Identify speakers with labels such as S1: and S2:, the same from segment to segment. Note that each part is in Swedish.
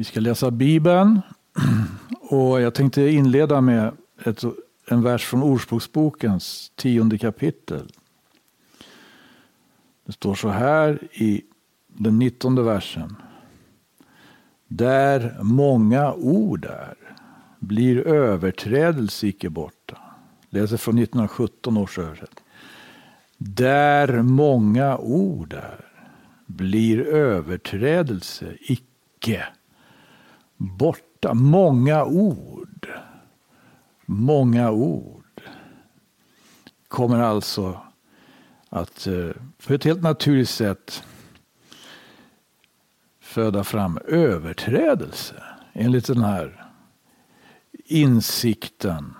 S1: Vi ska läsa Bibeln och jag tänkte inleda med ett, en vers från Ordspråksbokens tionde kapitel. Det står så här i den nittonde versen. Där många ord är blir överträdelse icke borta. Läser från 1917 års översättning. Där många ord är blir överträdelse icke borta. Många ord. Många ord kommer alltså att eh, på ett helt naturligt sätt föda fram överträdelse enligt den här insikten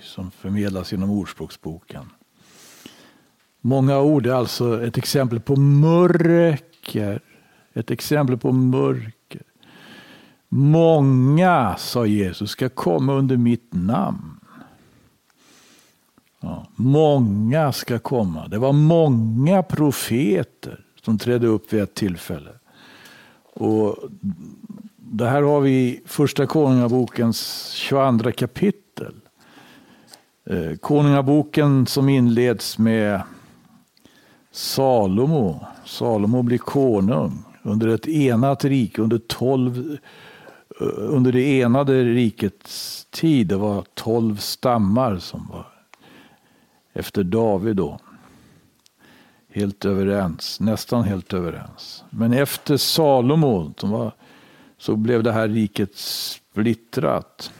S1: som förmedlas genom Ordspråksboken. Många ord är alltså ett exempel på mörker. Ett exempel på mörker. Många, sa Jesus, ska komma under mitt namn. Ja, många ska komma. Det var många profeter som trädde upp vid ett tillfälle. Och det här har vi i Första Konungabokens 22 kapitel. Eh, Konungaboken som inleds med Salomo. Salomo blir konung under ett enat rike, under, tolv, under det enade rikets tid. Det var tolv stammar som var efter David då. Helt överens, nästan helt överens. Men efter Salomo var, så blev det här riket splittrat.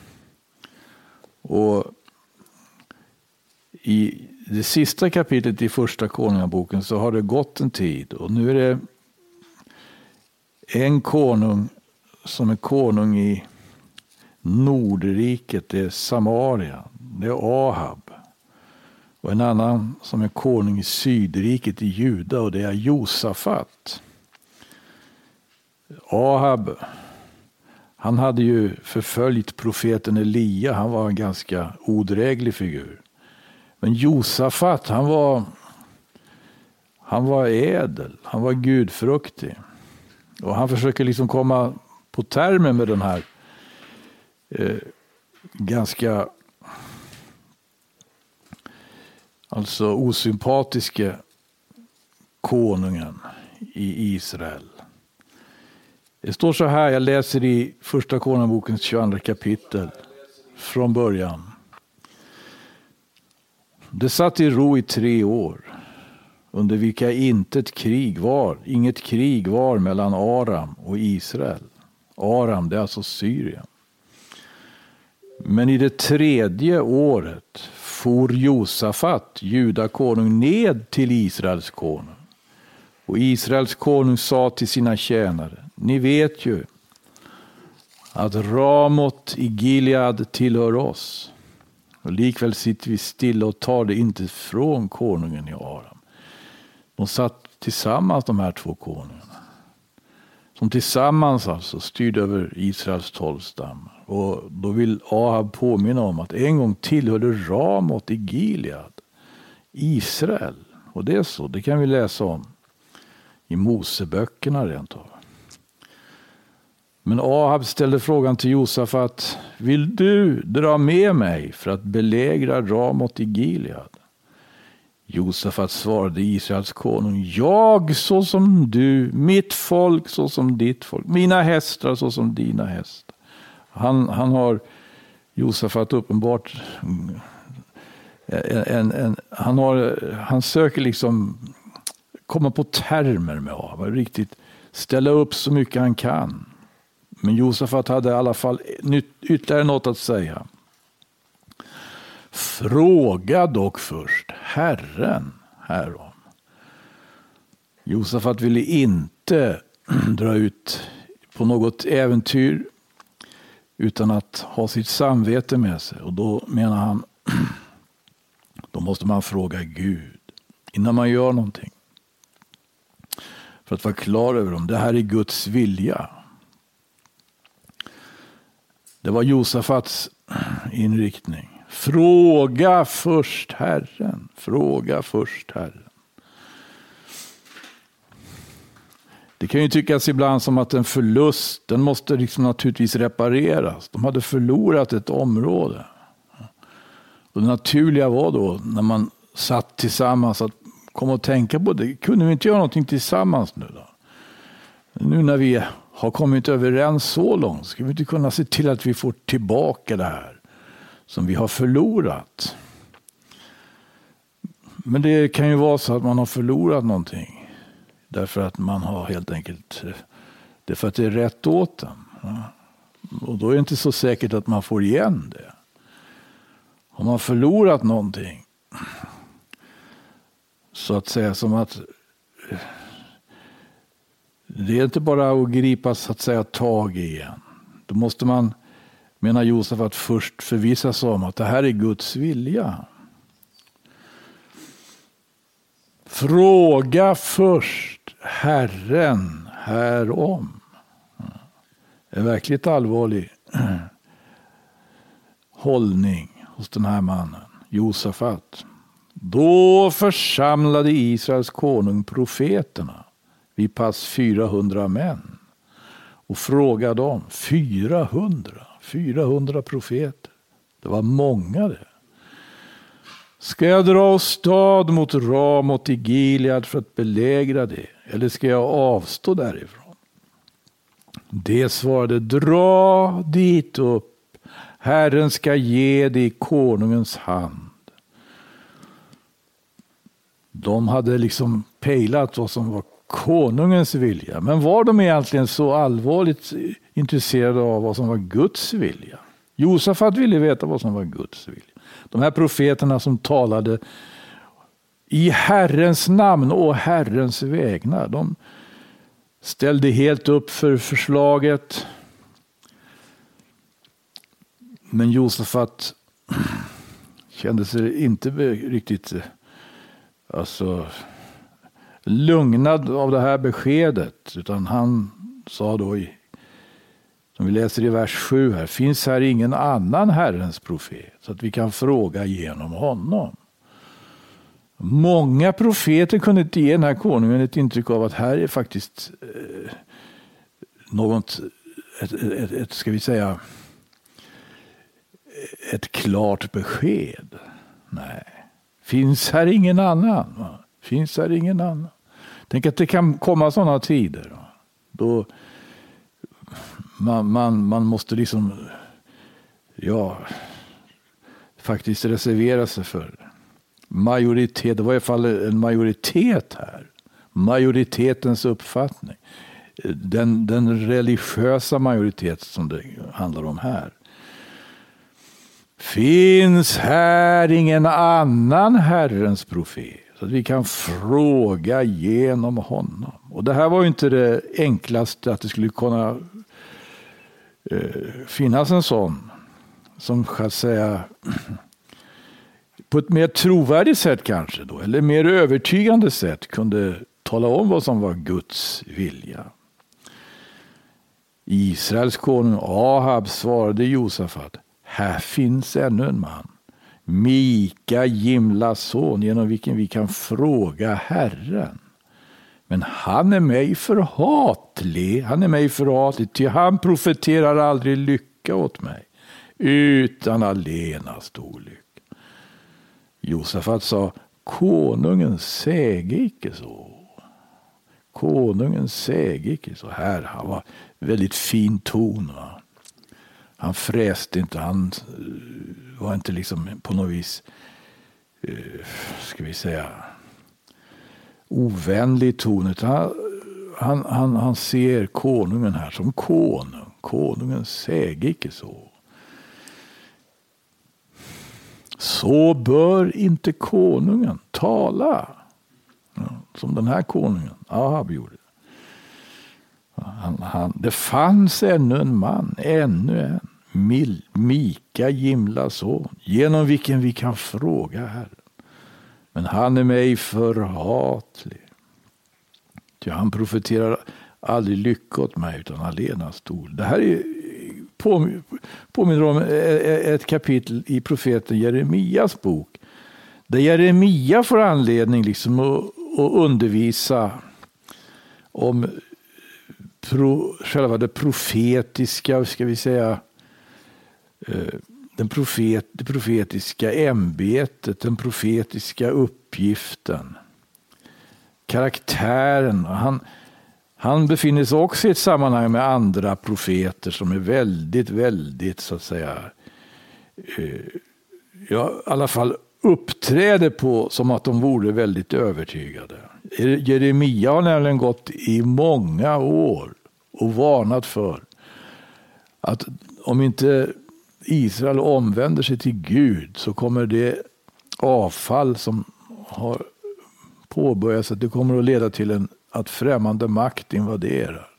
S1: Och i det sista kapitlet i första konungaboken så har det gått en tid och nu är det en konung som är konung i Nordriket, det är Samaria, det är Ahab. Och en annan som är konung i Sydriket i Juda och det är Josafat. Ahab, han hade ju förföljt profeten Elia, han var en ganska odräglig figur. Men Josafat, han var, han var ädel, han var gudfruktig. Och han försöker liksom komma på termer med den här eh, ganska alltså osympatiske konungen i Israel. Det står så här, jag läser i första konungabokens 22 kapitel från början. Det satt i ro i tre år, under vilka intet krig var, inget krig var mellan Aram och Israel. Aram, det är alltså Syrien. Men i det tredje året for Josafat, judakonung, ned till Israels konung. Och Israels konung sa till sina tjänare, ni vet ju att Ramot i Gilead tillhör oss och likväl sitter vi stilla och tar det inte från konungen i Aram. De satt tillsammans de här två konungarna. Som tillsammans alltså styrde över Israels tolv stammar. Och då vill Ahab påminna om att en gång tillhörde Ramot i Gilead Israel. Och det är så, det kan vi läsa om i Moseböckerna rent av. Men Ahab ställde frågan till Josafat. Vill du dra med mig för att belägra Ramot i Gilead? Josafat svarade Israels konung. Jag såsom du, mitt folk såsom ditt folk, mina hästar såsom dina hästar. Han, han har Josafat uppenbart en, en, en, han, har, han söker liksom komma på termer med Ava, riktigt ställa upp så mycket han kan. Men Josafat hade i alla fall ytterligare något att säga. Fråga dock först Herren härom. Josafat ville inte dra ut på något äventyr utan att ha sitt samvete med sig. Och då menar han, då måste man fråga Gud innan man gör någonting. För att vara klar över om det här är Guds vilja. Det var Josafats inriktning. Fråga först Herren. Fråga först Herren. Det kan ju tyckas ibland som att en förlust, den måste liksom naturligtvis repareras. De hade förlorat ett område. Och det naturliga var då, när man satt tillsammans, att komma och tänka på det. Kunde vi inte göra någonting tillsammans nu då? Nu när vi har kommit överens så långt, ska vi inte kunna se till att vi får tillbaka det här som vi har förlorat? Men det kan ju vara så att man har förlorat någonting. Därför att man har helt enkelt, det är för att det är rätt åt en. Och då är det inte så säkert att man får igen det. Har man förlorat någonting, så att säga som att det är inte bara att gripa så att säga tag i igen. Då måste man, menar Josef, att först förvissa sig om att det här är Guds vilja. Fråga först Herren härom. En verkligt allvarlig hållning hos den här mannen, Josafat. Då församlade Israels konung profeterna vid pass 400 män och frågade dem, 400, 400 profeter. Det var många det. Ska jag dra stad mot Ramot i Gilead för att belägra det? Eller ska jag avstå därifrån? Det svarade, dra dit upp. Herren ska ge det i konungens hand. De hade liksom pejlat vad som var konungens vilja. Men var de egentligen så allvarligt intresserade av vad som var Guds vilja? Josafat ville veta vad som var Guds vilja. De här profeterna som talade i Herrens namn och Herrens vägnar. De ställde helt upp för förslaget. Men Josafat kände sig inte riktigt eh, alltså, lugnad av det här beskedet. Utan han sa då, i, som vi läser i vers 7 här, finns här ingen annan Herrens profet så att vi kan fråga genom honom. Många profeter kunde inte ge den här konungen ett intryck av att här är faktiskt eh, något, ett, ett, ett, ska vi säga, ett klart besked. Nej. Finns här ingen annan? Finns här ingen annan? Tänk att det kan komma sådana tider. Då man, man, man måste liksom, ja, faktiskt reservera sig för majoritet. Det var i alla fall en majoritet här. Majoritetens uppfattning. Den, den religiösa majoritet som det handlar om här. Finns här ingen annan Herrens profet? Så att vi kan fråga genom honom. Och det här var ju inte det enklaste att det skulle kunna eh, finnas en sån. Som ska säga på ett mer trovärdigt sätt kanske då, eller mer övertygande sätt kunde tala om vad som var Guds vilja. Israels konung Ahab svarade Josafat, här finns ännu en man, Mika, Jimlas son, genom vilken vi kan fråga Herren. Men han är mig förhatlig, han är mig förhatlig, ty han profeterar aldrig lycka åt mig, utan allenast olycka. Josafat sa, konungen säge icke så. Konungen säge icke så. Här, han var väldigt fin ton. Va? Han fräste inte, han eh, var inte liksom på något vis, eh, ska vi säga, ovänlig ton. Utan han, han, han, ser konungen här som konung. Konungen säge icke så. Så bör inte konungen tala. som den här konungen, Ahab, gjorde. Han, han, det fanns ännu en man, ännu en. Mil, Mika, Gimla son, genom vilken vi kan fråga Herren. Men han är mig förhatlig. Ty han profeterar aldrig lycka åt mig, utan allenast ord. Det här är påminner om e-, e-, ett kapitel i profeten Jeremias bok. Där Jeremia får anledning liksom att, att undervisa om pro, själva det profetiska, ska vi säga, Eh, den profet, det profetiska ämbetet, den profetiska uppgiften, karaktären. Han, han befinner sig också i ett sammanhang med andra profeter som är väldigt, väldigt så att säga, eh, ja, i alla fall uppträder på som att de vore väldigt övertygade. Jeremia har nämligen gått i många år och varnat för att om inte Israel omvänder sig till Gud så kommer det avfall som har påbörjats, att det kommer att leda till en, att främmande makt invaderar.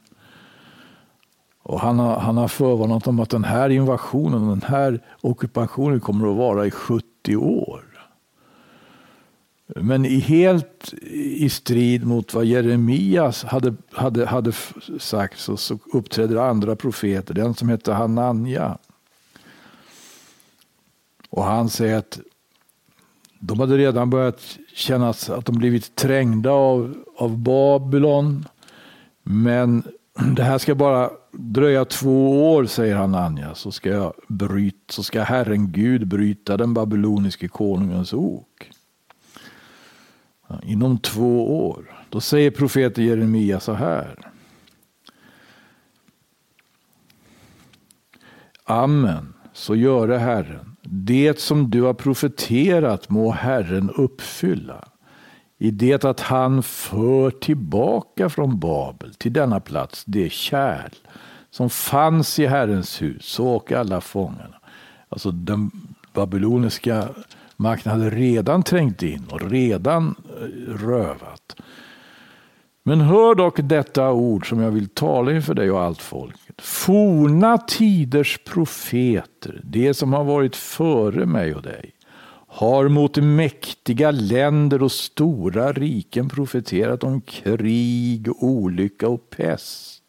S1: Och han har, han har förvarnat om att den här invasionen, den här ockupationen kommer att vara i 70 år. Men i helt i strid mot vad Jeremias hade, hade, hade sagt så, så uppträder andra profeter, den som hette Hananja. Och han säger att de hade redan börjat känna att de blivit trängda av, av Babylon. Men det här ska bara dröja två år, säger Hananja, så ska, jag bryt, så ska Herren Gud bryta den babyloniske konungens ok. Ja, inom två år. Då säger profeten Jeremia så här. Amen, så göre Herren. Det som du har profeterat må Herren uppfylla. I det att han för tillbaka från Babel till denna plats det kärl som fanns i Herrens hus så och alla fångarna. Alltså den babyloniska makten hade redan trängt in och redan eh, rövat. Men hör dock detta ord som jag vill tala inför dig och allt folket. Forna tiders profeter, det som har varit före mig och dig, har mot mäktiga länder och stora riken profeterat om krig, olycka och pest.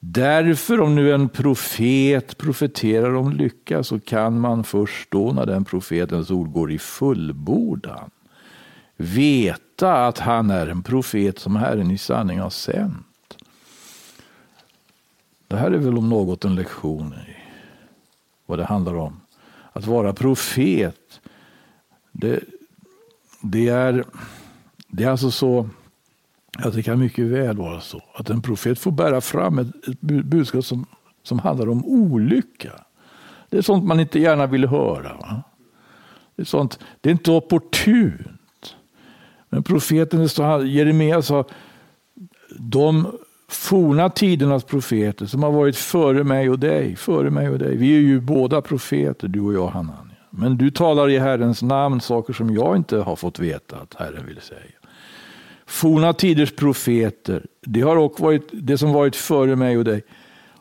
S1: Därför om nu en profet profeterar om lycka så kan man först då när den profetens ord går i fullbordan veta att han är en profet som Herren i sanning har sänt. Det här är väl om något en lektion i vad det handlar om. Att vara profet, det, det, är, det är alltså så att det kan mycket väl vara så att en profet får bära fram ett, ett budskap som, som handlar om olycka. Det är sånt man inte gärna vill höra. Va? Det, är sånt, det är inte opportunt. Men profeten Jeremia sa, de forna tidernas profeter som har varit före mig och dig, före mig och dig. Vi är ju båda profeter, du och jag Hanania. Men du talar i Herrens namn saker som jag inte har fått veta att Herren vill säga. Forna tiders profeter, det har också varit det som varit före mig och dig,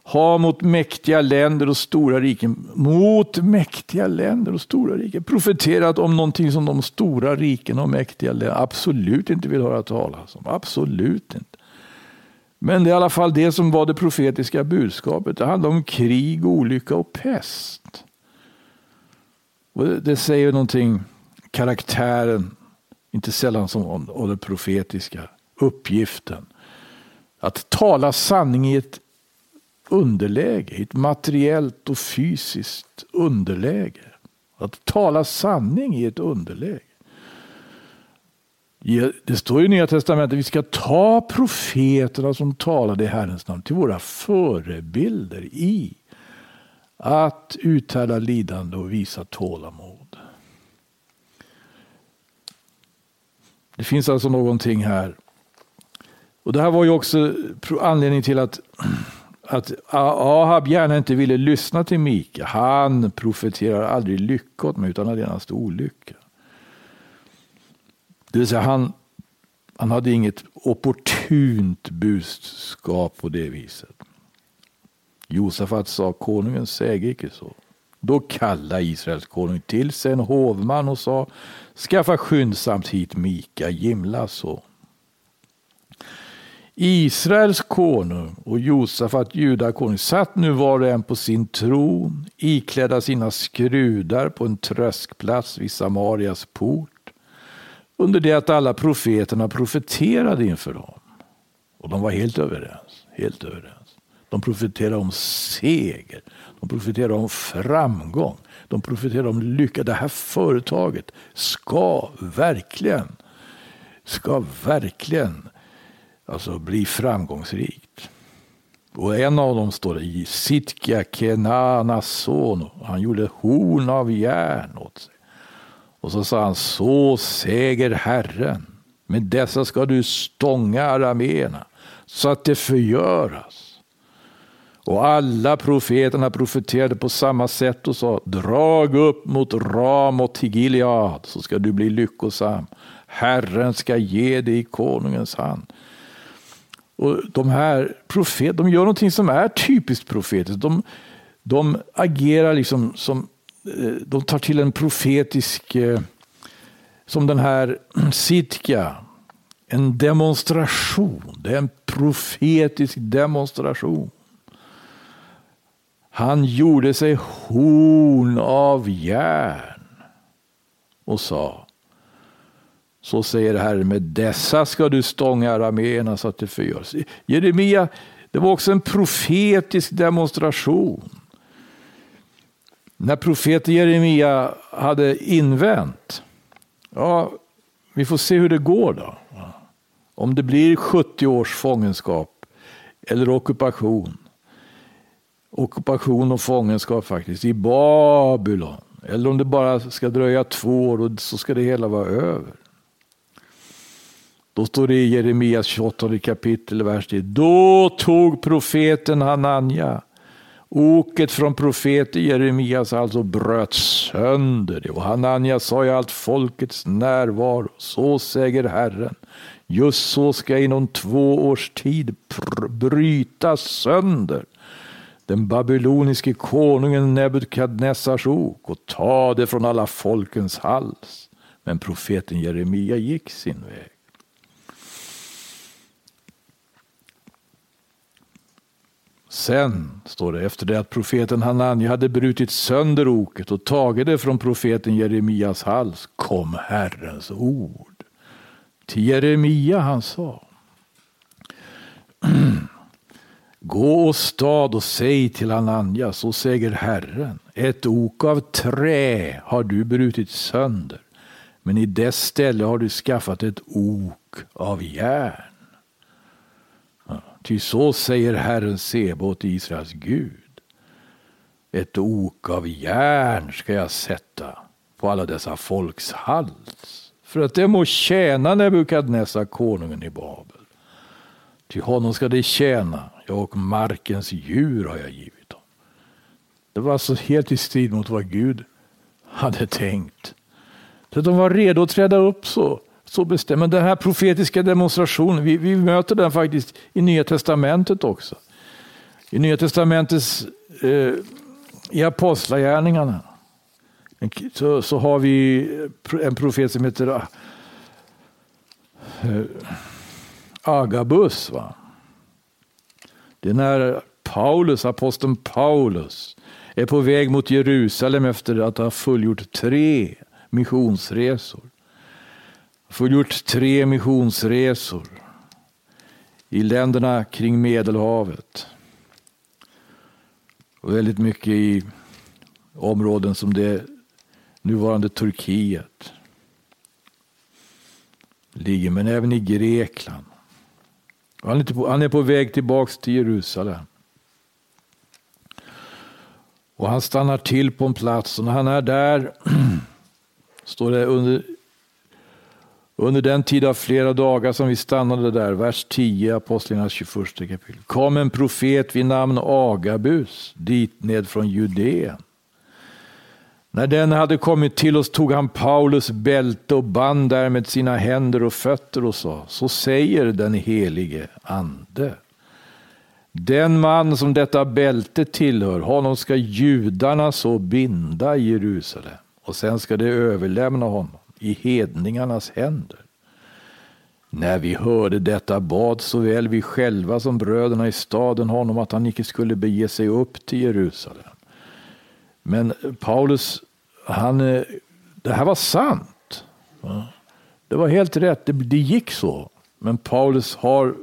S1: har mot mäktiga länder och stora riken, mot mäktiga länder och stora riken, profeterat om någonting som de stora riken och mäktiga länder absolut inte vill höra talas om. Absolut inte. Men det är i alla fall det som var det profetiska budskapet. Det handlar om krig, olycka och pest. Och det, det säger någonting, karaktären inte sällan som om, om den profetiska uppgiften. Att tala sanning i ett underläge, i ett materiellt och fysiskt underläge. Att tala sanning i ett underläge. Det står i Nya Testamentet att vi ska ta profeterna som talade i Herrens namn till våra förebilder i att uthärda lidande och visa tålamod. Det finns alltså någonting här. Och Det här var ju också anledningen till att, att Ahab gärna inte ville lyssna till Mika. Han profeterar aldrig lycka åt mig utan allenast olycka. Det vill säga han, han hade inget opportunt budskap på det viset. Josafat sa konungen säger icke så. Då kallade Israels konung till sig en hovman och sa Skaffa skyndsamt hit Mika, Jimlas son. Israels konung och Josafat, judakonung, satt nu var och en på sin tron, iklädda sina skrudar på en tröskplats vid Samarias port, under det att alla profeterna profeterade inför dem. Och de var helt överens. helt överens. De profeterade om seger. De profeterade om framgång. De profeterade om lycka. Det här företaget ska verkligen, ska verkligen alltså bli framgångsrikt. Och en av dem står det i Sitka Kenana son. Han gjorde horn av järn åt sig. Och så sa han, så säger Herren. Med dessa ska du stånga arameerna så att det förgöras. Och alla profeterna profeterade på samma sätt och sa, drag upp mot Ram och Tigiliad så ska du bli lyckosam. Herren ska ge dig i konungens hand. Och de här profeterna, de gör någonting som är typiskt profetiskt. De, de agerar liksom som, eh, de tar till en profetisk, eh, som den här Sitka, en demonstration. Det är en profetisk demonstration. Han gjorde sig horn av järn och sa så säger Herren, med dessa ska du stånga arameerna så att det förgörs. Jeremia, det var också en profetisk demonstration. När profeten Jeremia hade invänt, ja, vi får se hur det går då. Om det blir 70 års fångenskap eller ockupation ockupation och fångenskap faktiskt i Babylon. Eller om det bara ska dröja två år och så ska det hela vara över. Då står det i Jeremias 28 kapitel, vers 10. Då tog profeten Hananja oket från profeten Jeremias alltså bröt sönder det. Och Hananja sa i allt folkets närvaro, så säger Herren, just så ska jag inom två års tid bryta sönder den babyloniske konungen Nebukadnessars ok och ta det från alla folkens hals. Men profeten Jeremia gick sin väg. Sen, står det, efter det att profeten Hananja hade brutit sönder oket och tagit det från profeten Jeremias hals, kom Herrens ord. Till Jeremia han sa Gå och stad och säg till Hananja, så säger Herren, ett ok av trä har du brutit sönder, men i dess ställe har du skaffat ett ok av järn. Ty så säger Herren Sebot, Israels Gud. Ett ok av järn ska jag sätta på alla dessa folks hals, för att det må tjäna Nebukadnessar, konungen i Babel. Till honom ska det tjäna, jag och markens djur har jag givit dem. Det var alltså helt i strid mot vad Gud hade tänkt. Så de var redo att träda upp så, så bestämmer. Den här profetiska demonstrationen, vi, vi möter den faktiskt i Nya Testamentet också. I Nya Testamentets, eh, i Apostlagärningarna, så, så har vi en profet som heter eh, Agabus. Va? Det är när Paulus, aposteln Paulus, är på väg mot Jerusalem efter att ha fullgjort tre missionsresor. Fullgjort tre missionsresor i länderna kring Medelhavet. Och väldigt mycket i områden som det nuvarande Turkiet ligger, men även i Grekland. Han är, på, han är på väg tillbaks till Jerusalem. Och han stannar till på en plats och när han är där, står det under, under den tid av flera dagar som vi stannade där, vers 10, Apostlarnas 21 kapitel, kom en profet vid namn Agabus dit ned från Judeen. När den hade kommit till oss tog han Paulus bälte och band därmed sina händer och fötter och sa, så säger den helige ande. Den man som detta bälte tillhör, honom ska judarna så binda i Jerusalem och sen ska de överlämna honom i hedningarnas händer. När vi hörde detta bad såväl vi själva som bröderna i staden honom att han icke skulle bege sig upp till Jerusalem. Men Paulus, han, eh, det här var sant. Det var helt rätt, det, det gick så. Men Paulus har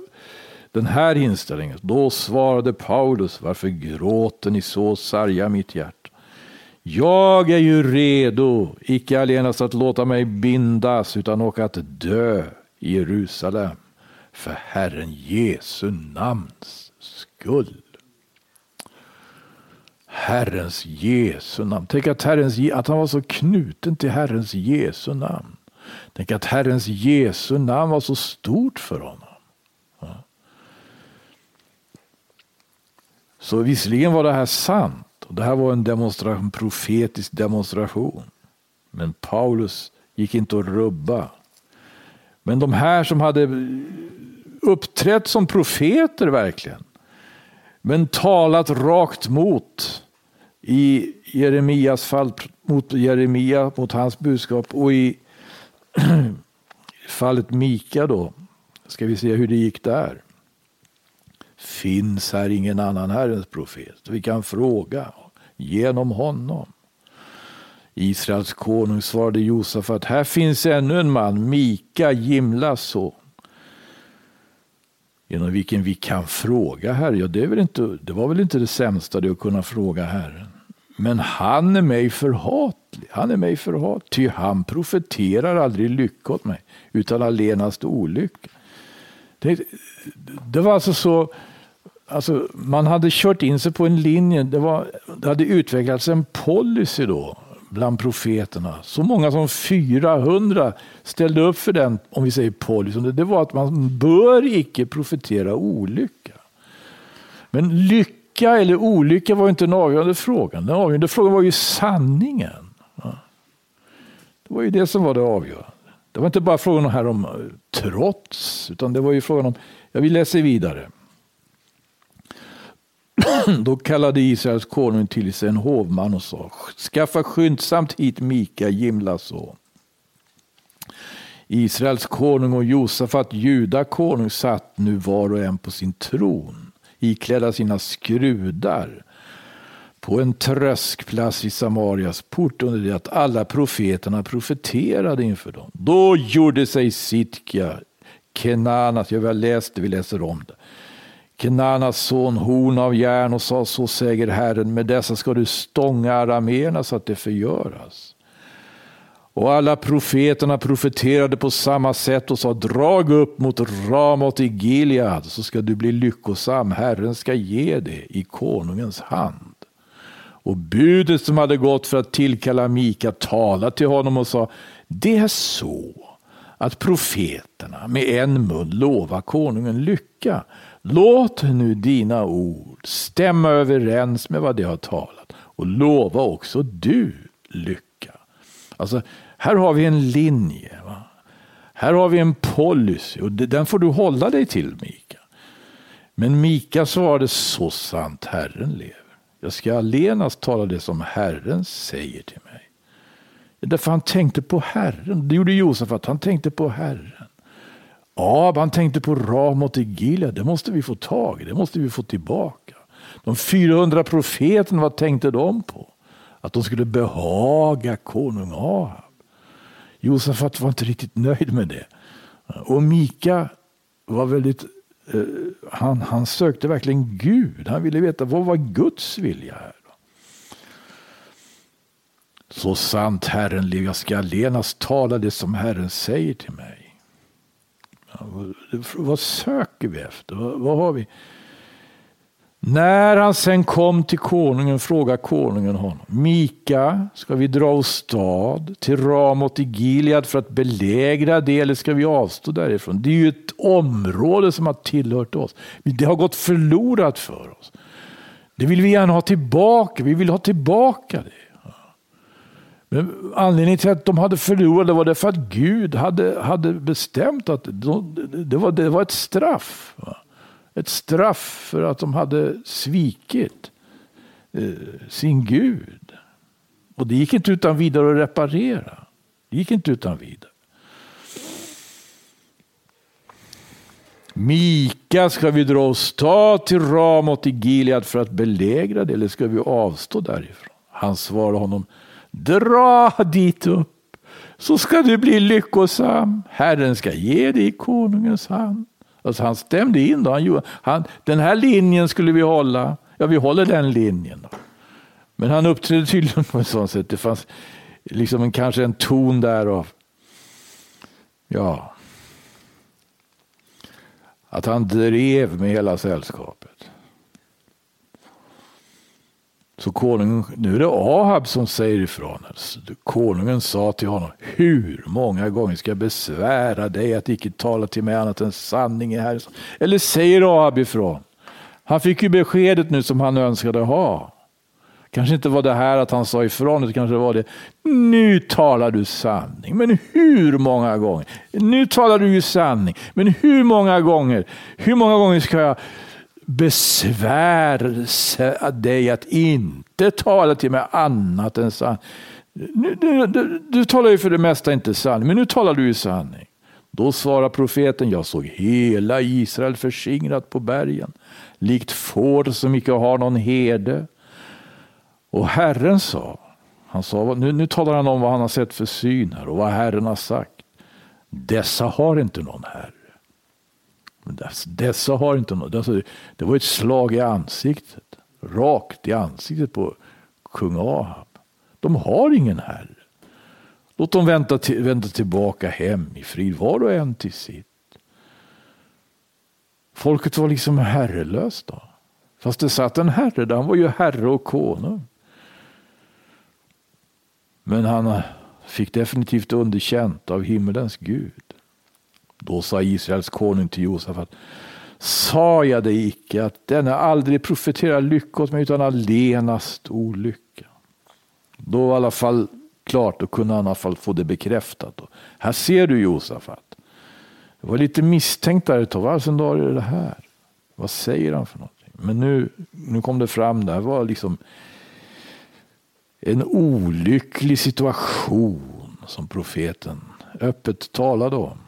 S1: den här inställningen. Då svarade Paulus, varför gråter ni så, sarga mitt hjärta? Jag är ju redo, icke allenast att låta mig bindas, utan och att dö i Jerusalem för Herren Jesu namns skull. Herrens Jesu namn. Tänk att, Herrens, att han var så knuten till Herrens Jesu namn. Tänk att Herrens Jesu namn var så stort för honom. Så visserligen var det här sant. Och det här var en, demonstration, en profetisk demonstration. Men Paulus gick inte att rubba. Men de här som hade uppträtt som profeter verkligen. Men talat rakt mot i Jeremias fall mot Jeremia, mot hans budskap och i fallet Mika då ska vi se hur det gick där. Finns här ingen annan Herrens profet? Vi kan fråga genom honom. Israels konung svarade Josafat, här finns ännu en man, Mika, Gimlas son genom vilken vi kan fråga Herren. Ja, det, är väl inte, det var väl inte det sämsta det att kunna fråga Herren. Men han är mig förhatlig. Han är mig förhatlig. Ty han profeterar aldrig lycka åt mig, utan allenast olycka. Det, det var alltså så, alltså man hade kört in sig på en linje, det, var, det hade utvecklats en policy då bland profeterna. Så många som 400 ställde upp för den, om vi säger policy. Det var att man bör icke profetera olycka. Men lycka eller olycka var inte den avgörande frågan. Den avgörande frågan var ju sanningen. Det var ju det som var det avgörande. Det var inte bara frågan här om trots, utan det var ju frågan om, ja vi läser vidare. Då kallade Israels konung till sig en hovman och sa, skaffa skyndsamt hit Mika, Jimlas son. Israels konung och Josafat, Juda konung, satt nu var och en på sin tron, iklädda sina skrudar på en tröskplats i Samarias port under det att alla profeterna profeterade inför dem. Då gjorde sig Sitka, Kenanas, jag har läst det, vi läser om det. Knanas son, horn av järn och sa så säger Herren, med dessa ska du stånga arameerna så att det förgöras. Och alla profeterna profeterade på samma sätt och sa drag upp mot Ramot i Gilead så ska du bli lyckosam. Herren ska ge det i konungens hand. Och budet som hade gått för att tillkalla Mika talade till honom och sa det är så att profeterna med en mun lovar konungen lycka. Låt nu dina ord stämma överens med vad de har talat och lova också du lycka. Alltså, här har vi en linje. Va? Här har vi en policy och den får du hålla dig till Mika. Men Mika svarade så sant Herren lever. Jag ska allenast tala det som Herren säger till mig. Därför han tänkte på Herren. Det gjorde Josef att han tänkte på Herren. Ja, han tänkte på Ramot i Gilead. Det måste vi få tag i. Det måste vi få tillbaka. De 400 profeterna, vad tänkte de på? Att de skulle behaga konung Ahab. Josef var inte riktigt nöjd med det. Och Mika var väldigt, eh, han, han sökte verkligen Gud. Han ville veta vad var Guds vilja här. Så sant Herren lever, jag ska allenast tala det som Herren säger till mig. Vad söker vi efter? Vad, har vi? När han sen kom till konungen frågade konungen honom. Mika, ska vi dra åstad till Ramot i Gilead för att belägra det eller ska vi avstå därifrån? Det är ju ett område som har tillhört oss. Det har gått förlorat för oss. Det vill vi gärna ha tillbaka. Vi vill ha tillbaka det. Men anledningen till att de hade förlorat var det för att Gud hade, hade bestämt att de, det, var, det var ett straff. Va? Ett straff för att de hade svikit eh, sin Gud. Och det gick inte utan vidare att reparera. Det gick inte utan vidare. Mika ska vi dra oss ta till Ramot i Gilead för att belägra det eller ska vi avstå därifrån? Han svarade honom Dra dit upp så ska du bli lyckosam. Herren ska ge dig konungens hand. Alltså han stämde in. Då. Han, han, den här linjen skulle vi hålla. Ja, vi håller den linjen. Då. Men han uppträdde tydligen på ett sådant sätt. Det fanns liksom en, kanske en ton där av, ja, att han drev med hela sällskapet. Så konungen, nu är det Ahab som säger ifrån. Alltså, konungen sa till honom, hur många gånger ska jag besvära dig att icke tala till mig annat än sanning här? Eller säger Ahab ifrån? Han fick ju beskedet nu som han önskade ha. Kanske inte var det här att han sa ifrån, utan kanske var det nu talar du sanning. Men hur många gånger? Nu talar du ju sanning. Men hur många gånger? Hur många gånger ska jag besvär dig att inte tala till mig annat än sanning. Du, du, du, du, talar ju för det mesta inte sanning, men nu talar du ju sanning. Då svarar profeten, jag såg hela Israel förskingrat på bergen, likt får som icke har någon herde. Och Herren sa, han sa nu, nu talar han om vad han har sett för syn här och vad Herren har sagt. Dessa har inte någon herre. Men alltså, Dessa har inte något. Alltså, det var ett slag i ansiktet. Rakt i ansiktet på kung Ahab. De har ingen herre. Låt dem vänta, till, vänta tillbaka hem i frid, var och en till sitt. Folket var liksom herrelöst då. Fast det satt en herre där, han var ju herre och konung. Men han fick definitivt underkänt av himmelens Gud. Då sa Israels konung till Josafat, sa jag dig icke att denne aldrig profeterar lycka åt mig utan allenast olycka. Då var i alla fall klart, då kunde han i alla fall få det bekräftat. Här ser du Josafat. Det var lite misstänkt där ett tag. Varför dag är det här? Vad säger han för någonting? Men nu, nu kom det fram, det här var liksom en olycklig situation som profeten öppet talade om.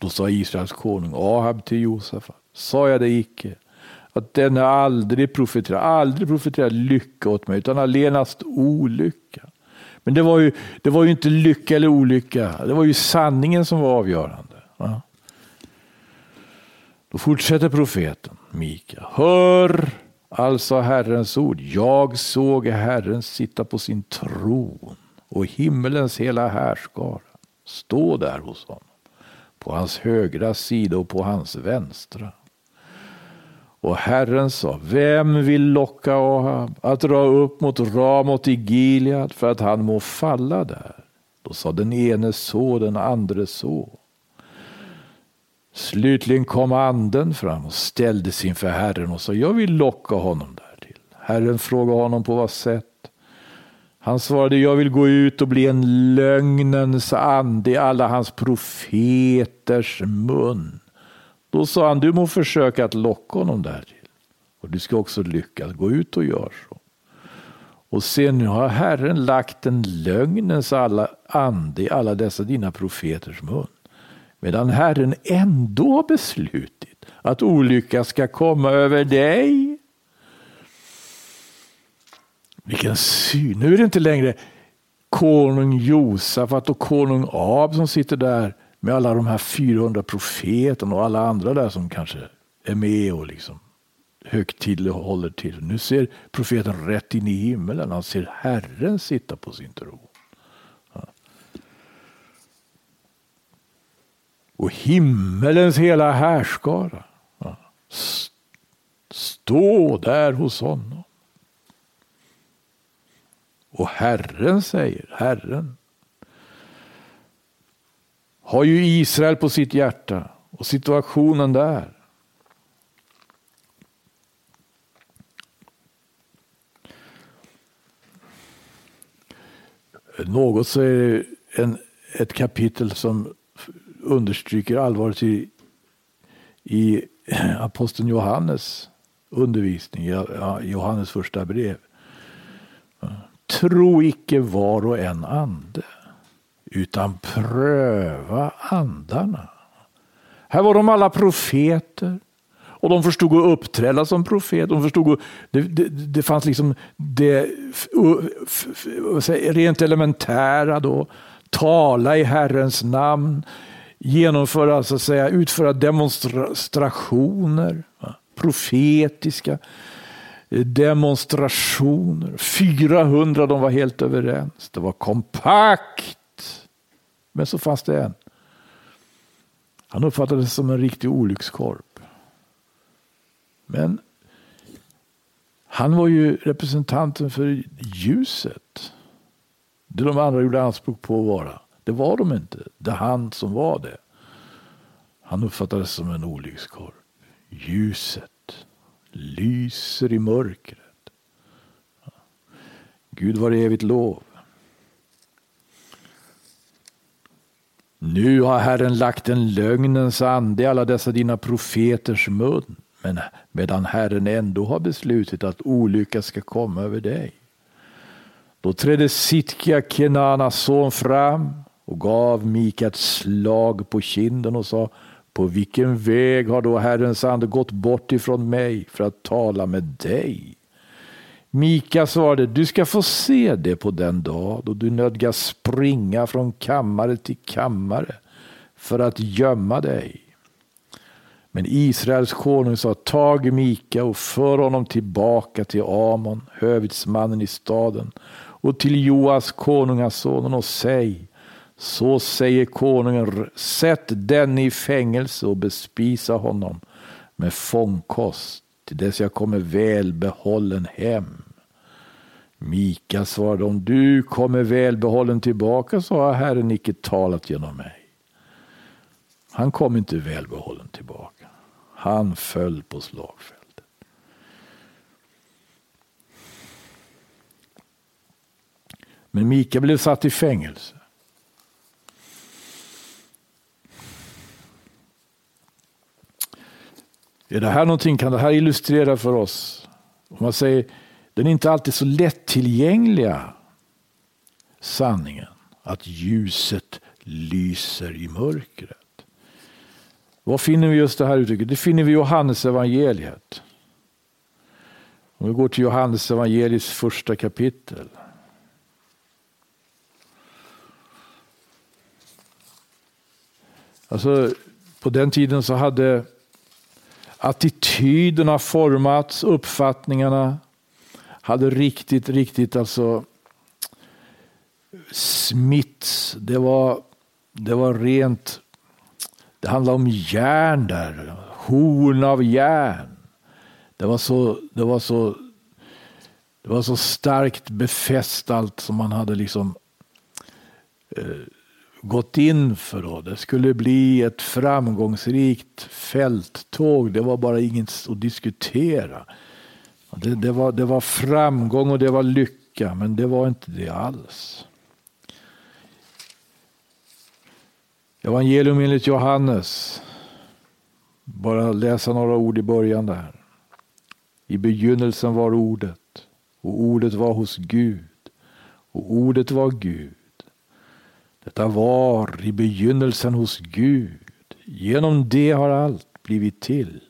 S1: Då sa Israels konung Ahab till Josef, sa jag det icke, att denne aldrig profeterar, aldrig profeterar lycka åt mig, utan allenast olycka. Men det var, ju, det var ju inte lycka eller olycka, det var ju sanningen som var avgörande. Ja. Då fortsätter profeten Mika. Hör alltså Herrens ord. Jag såg Herren sitta på sin tron och himmelens hela härskara stå där hos honom på hans högra sida och på hans vänstra. Och Herren sa, vem vill locka Ahab att dra upp mot Ramot i Gilead för att han må falla där? Då sa den ene så, den andre så. Slutligen kom anden fram och ställdes inför Herren och sa, jag vill locka honom därtill. Herren frågade honom på vad sätt. Han svarade, jag vill gå ut och bli en lögnens ande i alla hans profeters mun. Då sa han, du må försöka att locka honom därtill. Och du ska också lyckas, gå ut och gör så. Och se, nu har Herren lagt en lögnens alla ande i alla dessa dina profeters mun. Medan Herren ändå har beslutit att olycka ska komma över dig vilken syn. Nu är det inte längre konung Josafat och konung Ab som sitter där med alla de här 400 profeterna och alla andra där som kanske är med och liksom högtidligt håller till. Nu ser profeten rätt in i himmelen. Han ser Herren sitta på sin tron. Ja. Och himmelens hela härskara. Ja. Stå där hos honom. Och Herren säger, Herren har ju Israel på sitt hjärta och situationen där. Något så är det en, ett kapitel som understryker allvaret i, i aposteln Johannes undervisning, i Johannes första brev. Tro icke var och en ande, utan pröva andarna. Här var de alla profeter. Och de förstod att uppträda som profet. De förstod att det, det, det fanns liksom det rent elementära då. Tala i Herrens namn. genomföra, så att säga, utföra demonstrationer, profetiska demonstrationer. 400 de var helt överens. Det var kompakt. Men så fanns det en. Han uppfattades som en riktig olyckskorp. Men han var ju representanten för ljuset. Det de andra gjorde anspråk på att vara. Det var de inte. Det var han som var det. Han uppfattades som en olyckskorp. Ljuset lyser i mörkret. Gud var evigt lov. Nu har Herren lagt en lögnens ande i alla dessa dina profeters mun, men medan Herren ändå har beslutit att olycka ska komma över dig. Då trädde Sitkia, Kenanas son, fram och gav Mika ett slag på kinden och sa på vilken väg har då Herrens ande gått bort ifrån mig för att tala med dig? Mika svarade, du ska få se det på den dag då du nödgas springa från kammare till kammare för att gömma dig. Men Israels konung sa, tag Mika och för honom tillbaka till Amon, hövitsmannen i staden, och till Joas konungasonen och säg, så säger konungen, sätt den i fängelse och bespisa honom med fångkost till dess jag kommer välbehållen hem. Mika svarade, om du kommer välbehållen tillbaka så har Herren icke talat genom mig. Han kom inte välbehållen tillbaka. Han föll på slagfältet. Men Mika blev satt i fängelse. Är det här någonting, kan det här illustrera för oss? Om man säger, den är inte alltid så lättillgängliga sanningen att ljuset lyser i mörkret. Var finner vi just det här uttrycket? Det finner vi i Johannes evangeliet. Om vi går till Johannes evangeliets första kapitel. Alltså, på den tiden så hade attityderna formats, uppfattningarna hade riktigt, riktigt alltså smitts. Det var, det var rent, det handlade om järn där, horn av järn. Det var så, det var så, det var så starkt befäst allt som man hade liksom eh, gått in för. Då. Det skulle bli ett framgångsrikt fälttåg. Det var bara inget att diskutera. Det, det, var, det var framgång och det var lycka, men det var inte det alls. Evangelium enligt Johannes. Bara läsa några ord i början där. I begynnelsen var ordet och ordet var hos Gud och ordet var Gud. Detta var i begynnelsen hos Gud. Genom det har allt blivit till.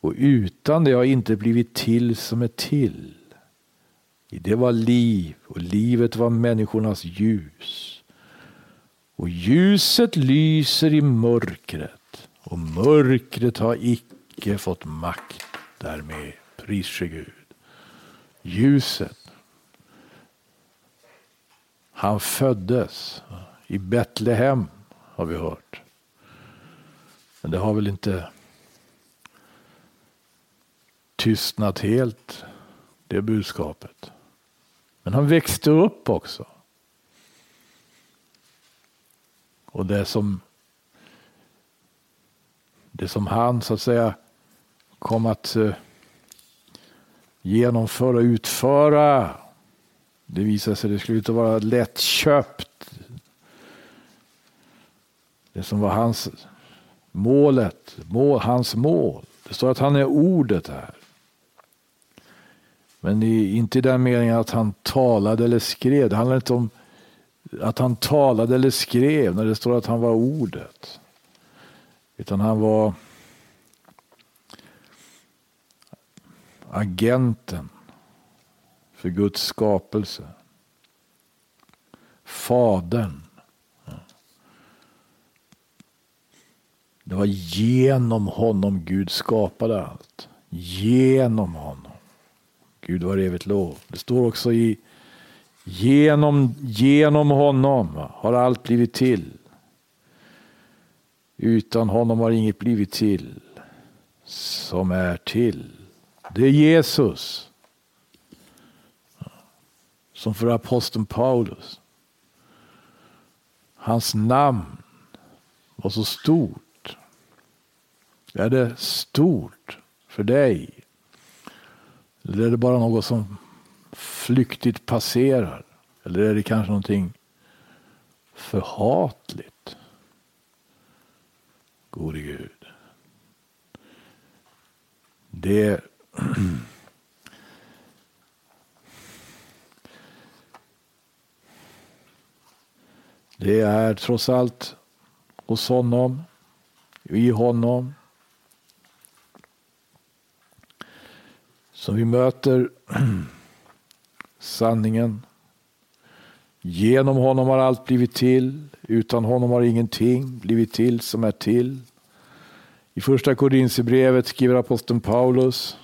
S1: Och utan det har inte blivit till som är till. I det var liv och livet var människornas ljus. Och ljuset lyser i mörkret och mörkret har icke fått makt därmed. Pris Gud. Ljuset. Han föddes i Betlehem har vi hört. Men det har väl inte tystnat helt, det budskapet. Men han växte upp också. Och det som, det som han så att säga kom att eh, genomföra och utföra. Det visade sig att det skulle inte vara lättköpt. Det som var hans målet, mål, hans mål. Det står att han är ordet här. Men inte i den meningen att han talade eller skrev. Det handlar inte om att han talade eller skrev när det står att han var ordet. Utan han var agenten för Guds skapelse. Fadern. Det var genom honom Gud skapade allt. Genom honom. Gud var evigt lov. Det står också i genom, genom honom har allt blivit till. Utan honom har inget blivit till som är till. Det är Jesus. Som för aposteln Paulus. Hans namn var så stort. Är det stort för dig? Eller är det bara något som flyktigt passerar? Eller är det kanske någonting förhatligt? Gode Gud. Det Det är trots allt hos honom, i honom, som vi möter sanningen. Genom honom har allt blivit till, utan honom har ingenting blivit till som är till. I första Korinthierbrevet skriver aposteln Paulus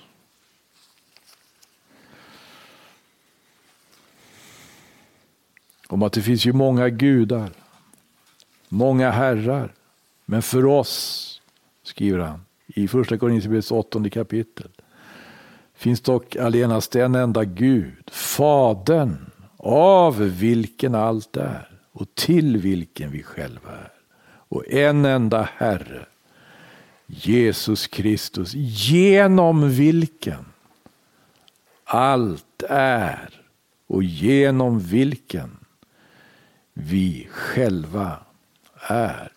S1: om att det finns ju många gudar, många herrar. Men för oss, skriver han i första Korinthierbrevets åttonde kapitel, finns dock allenast en enda Gud, Fadern, av vilken allt är och till vilken vi själva är. Och en enda Herre, Jesus Kristus, genom vilken allt är och genom vilken vi själva är.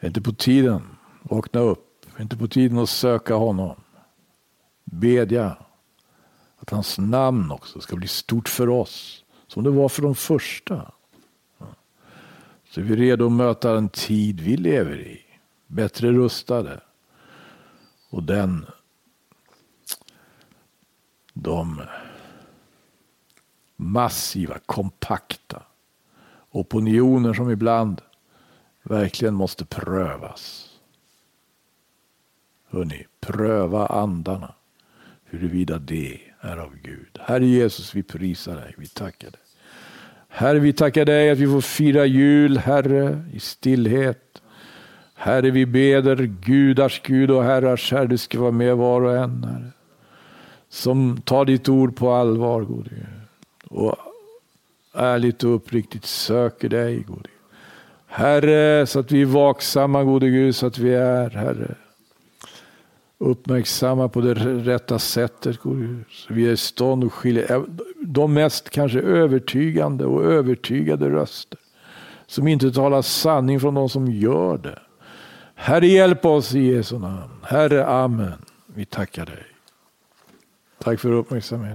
S1: Är inte på tiden vakna upp, är inte på tiden att söka honom. Bedja att hans namn också ska bli stort för oss, som det var för de första. Så är vi redo att möta den tid vi lever i, bättre rustade. Och den, de massiva, kompakta opinioner som ibland verkligen måste prövas. Hörrni, pröva andarna huruvida det är av Gud. Herre Jesus, vi prisar dig, vi tackar dig. Herre, vi tackar dig att vi får fira jul, Herre, i stillhet. Herre, vi beder gudars Gud och herrars Herre, du ska vara med var och en, Herre. Som tar ditt ord på allvar, gode Gud och ärligt och uppriktigt söker dig, gode Gud. Herre, så att vi är vaksamma, gode Gud, så att vi är, Herre, uppmärksamma på det rätta sättet, gode Gud. Så vi är i stånd att skilja de mest kanske övertygande och övertygade röster som inte talar sanning från de som gör det. Herre, hjälp oss i Jesu namn. Herre, amen. Vi tackar dig. Tack för uppmärksamheten.